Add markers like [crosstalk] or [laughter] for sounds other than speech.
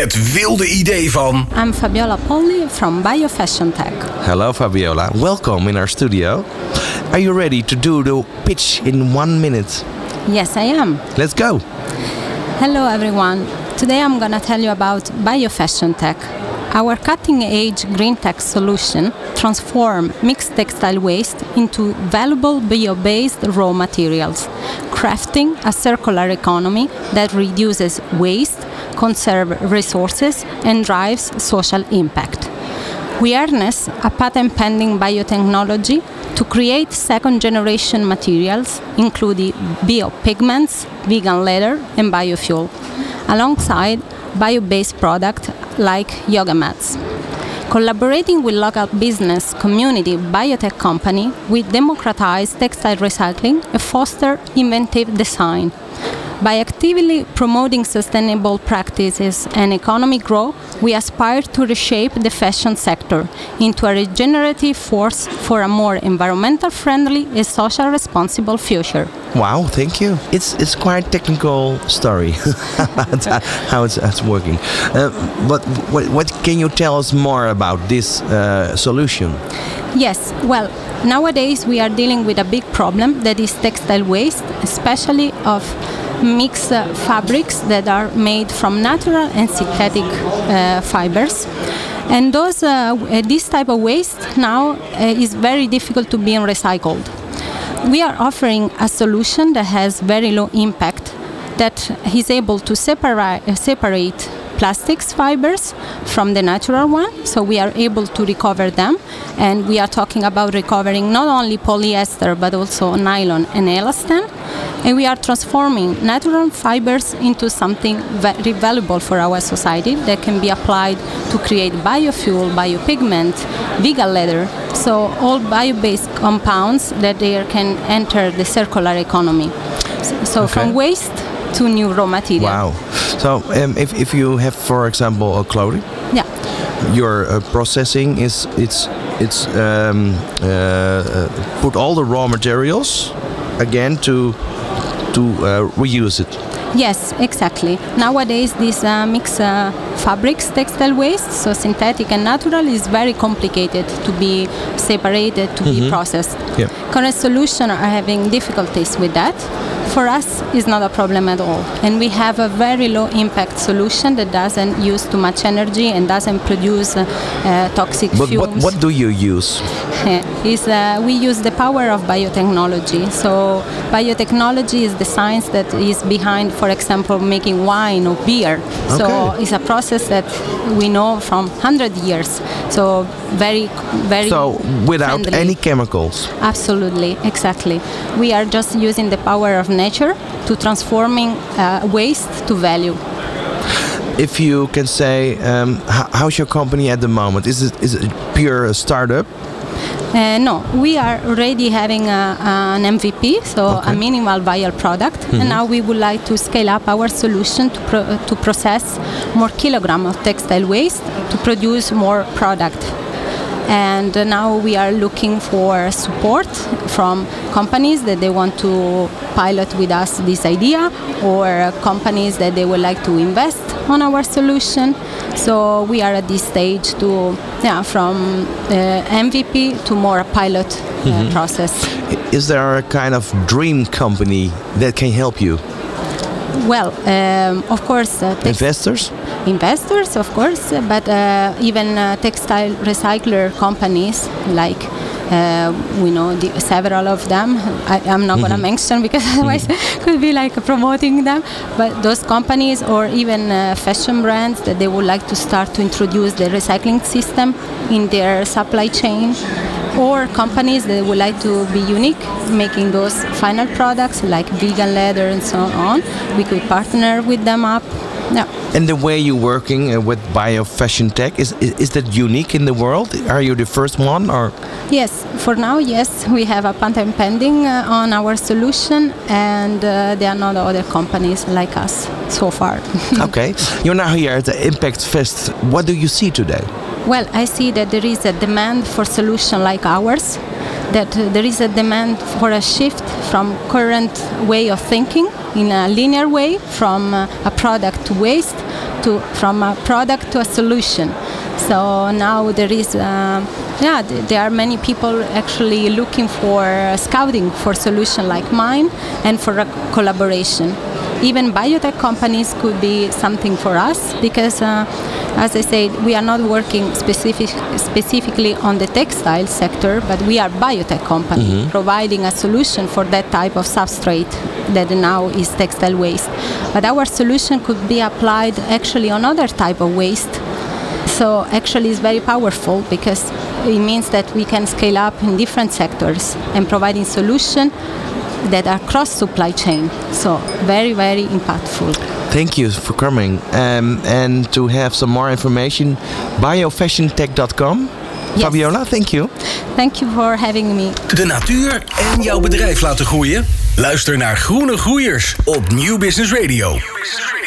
Het wilde idee van... I'm Fabiola Polli from BioFashion Tech. Hello, Fabiola. Welcome in our studio. Are you ready to do the pitch in one minute? Yes, I am. Let's go. Hello, everyone. Today I'm going to tell you about BioFashion Tech. Our cutting-edge green tech solution transform mixed textile waste into valuable bio-based raw materials, crafting a circular economy that reduces waste, conserves resources, and drives social impact. We harness a patent-pending biotechnology to create second-generation materials, including biopigments, vegan leather, and biofuel, alongside bio-based products like yoga mats. Collaborating with local business community biotech company, we democratize textile recycling and foster inventive design. By actively promoting sustainable practices and economic growth, we aspire to reshape the fashion sector into a regenerative force for a more environmental friendly and social responsible future. Wow, thank you. It's it's quite a technical story [laughs] how it's, it's working. Uh, but what, what can you tell us more about this uh, solution? Yes, well, nowadays we are dealing with a big problem that is textile waste, especially of mixed uh, fabrics that are made from natural and synthetic uh, fibers. And those, uh, this type of waste now is very difficult to be recycled. We are offering a solution that has very low impact, that is able to separate, separate plastics fibers from the natural one, so we are able to recover them. And we are talking about recovering not only polyester but also nylon and elastin. And we are transforming natural fibers into something very valuable for our society that can be applied to create biofuel, biopigment, vegan leather. So all bio-based compounds that they can enter the circular economy. So okay. from waste to new raw material. Wow. So um, if, if you have, for example, a clothing, yeah, your uh, processing is it's it's um, uh, uh, put all the raw materials again to to uh, reuse it. Yes, exactly. Nowadays, this uh, mix uh, fabrics textile waste, so synthetic and natural, is very complicated to be separated, to mm-hmm. be processed. Yeah. Current solutions are having difficulties with that for us is not a problem at all. And we have a very low impact solution that doesn't use too much energy and doesn't produce uh, toxic but fumes. What, what do you use? [laughs] is uh, we use the power of biotechnology. So biotechnology is the science that is behind, for example, making wine or beer. Okay. So it's a process that we know from 100 years. So very, very. So without friendly. any chemicals. Absolutely, exactly. We are just using the power of nature to transforming uh, waste to value if you can say, um, how's your company at the moment? Is it is it pure startup? Uh, no, we are already having a, an MVP, so okay. a minimal viable product, mm-hmm. and now we would like to scale up our solution to, pro- to process more kilogram of textile waste to produce more product and now we are looking for support from companies that they want to pilot with us this idea or companies that they would like to invest on our solution so we are at this stage to yeah from uh, mvp to more a pilot uh, mm-hmm. process is there a kind of dream company that can help you well, um, of course, uh, investors. Investors, of course, but uh, even uh, textile recycler companies like we know the, several of them. I, am not mm-hmm. going to mention because otherwise mm-hmm. [laughs] could be like promoting them. But those companies or even uh, fashion brands that they would like to start to introduce the recycling system in their supply chain or companies that would like to be unique, making those final products like vegan leather and so on. We could partner with them up. Yeah. And the way you're working uh, with bio fashion tech is, is, is that unique in the world? Are you the first one or? Yes, for now, yes, we have a patent pending uh, on our solution, and uh, there are not other companies like us so far. [laughs] okay, you're now here at the Impact Fest. What do you see today? Well, I see that there is a demand for solution like ours, that uh, there is a demand for a shift from current way of thinking in a linear way from uh, a product to waste to from a product to a solution. So now there is, uh, yeah, there are many people actually looking for uh, scouting for solution like mine and for collaboration. Even biotech companies could be something for us because, uh, as I said, we are not working specific, specifically on the textile sector, but we are biotech company mm-hmm. providing a solution for that type of substrate that now is textile waste. But our solution could be applied actually on other type of waste so actually it's very powerful because it means that we can scale up in different sectors and providing solution that are cross supply chain. So very, very impactful. Thank you for coming. Um, and to have some more information, biofashiontech.com. Yes. Fabiola, thank you. Thank you for having me. De natuur en jouw bedrijf laten groeien? Luister naar Groene Groeiers op New Business Radio. New Business Radio.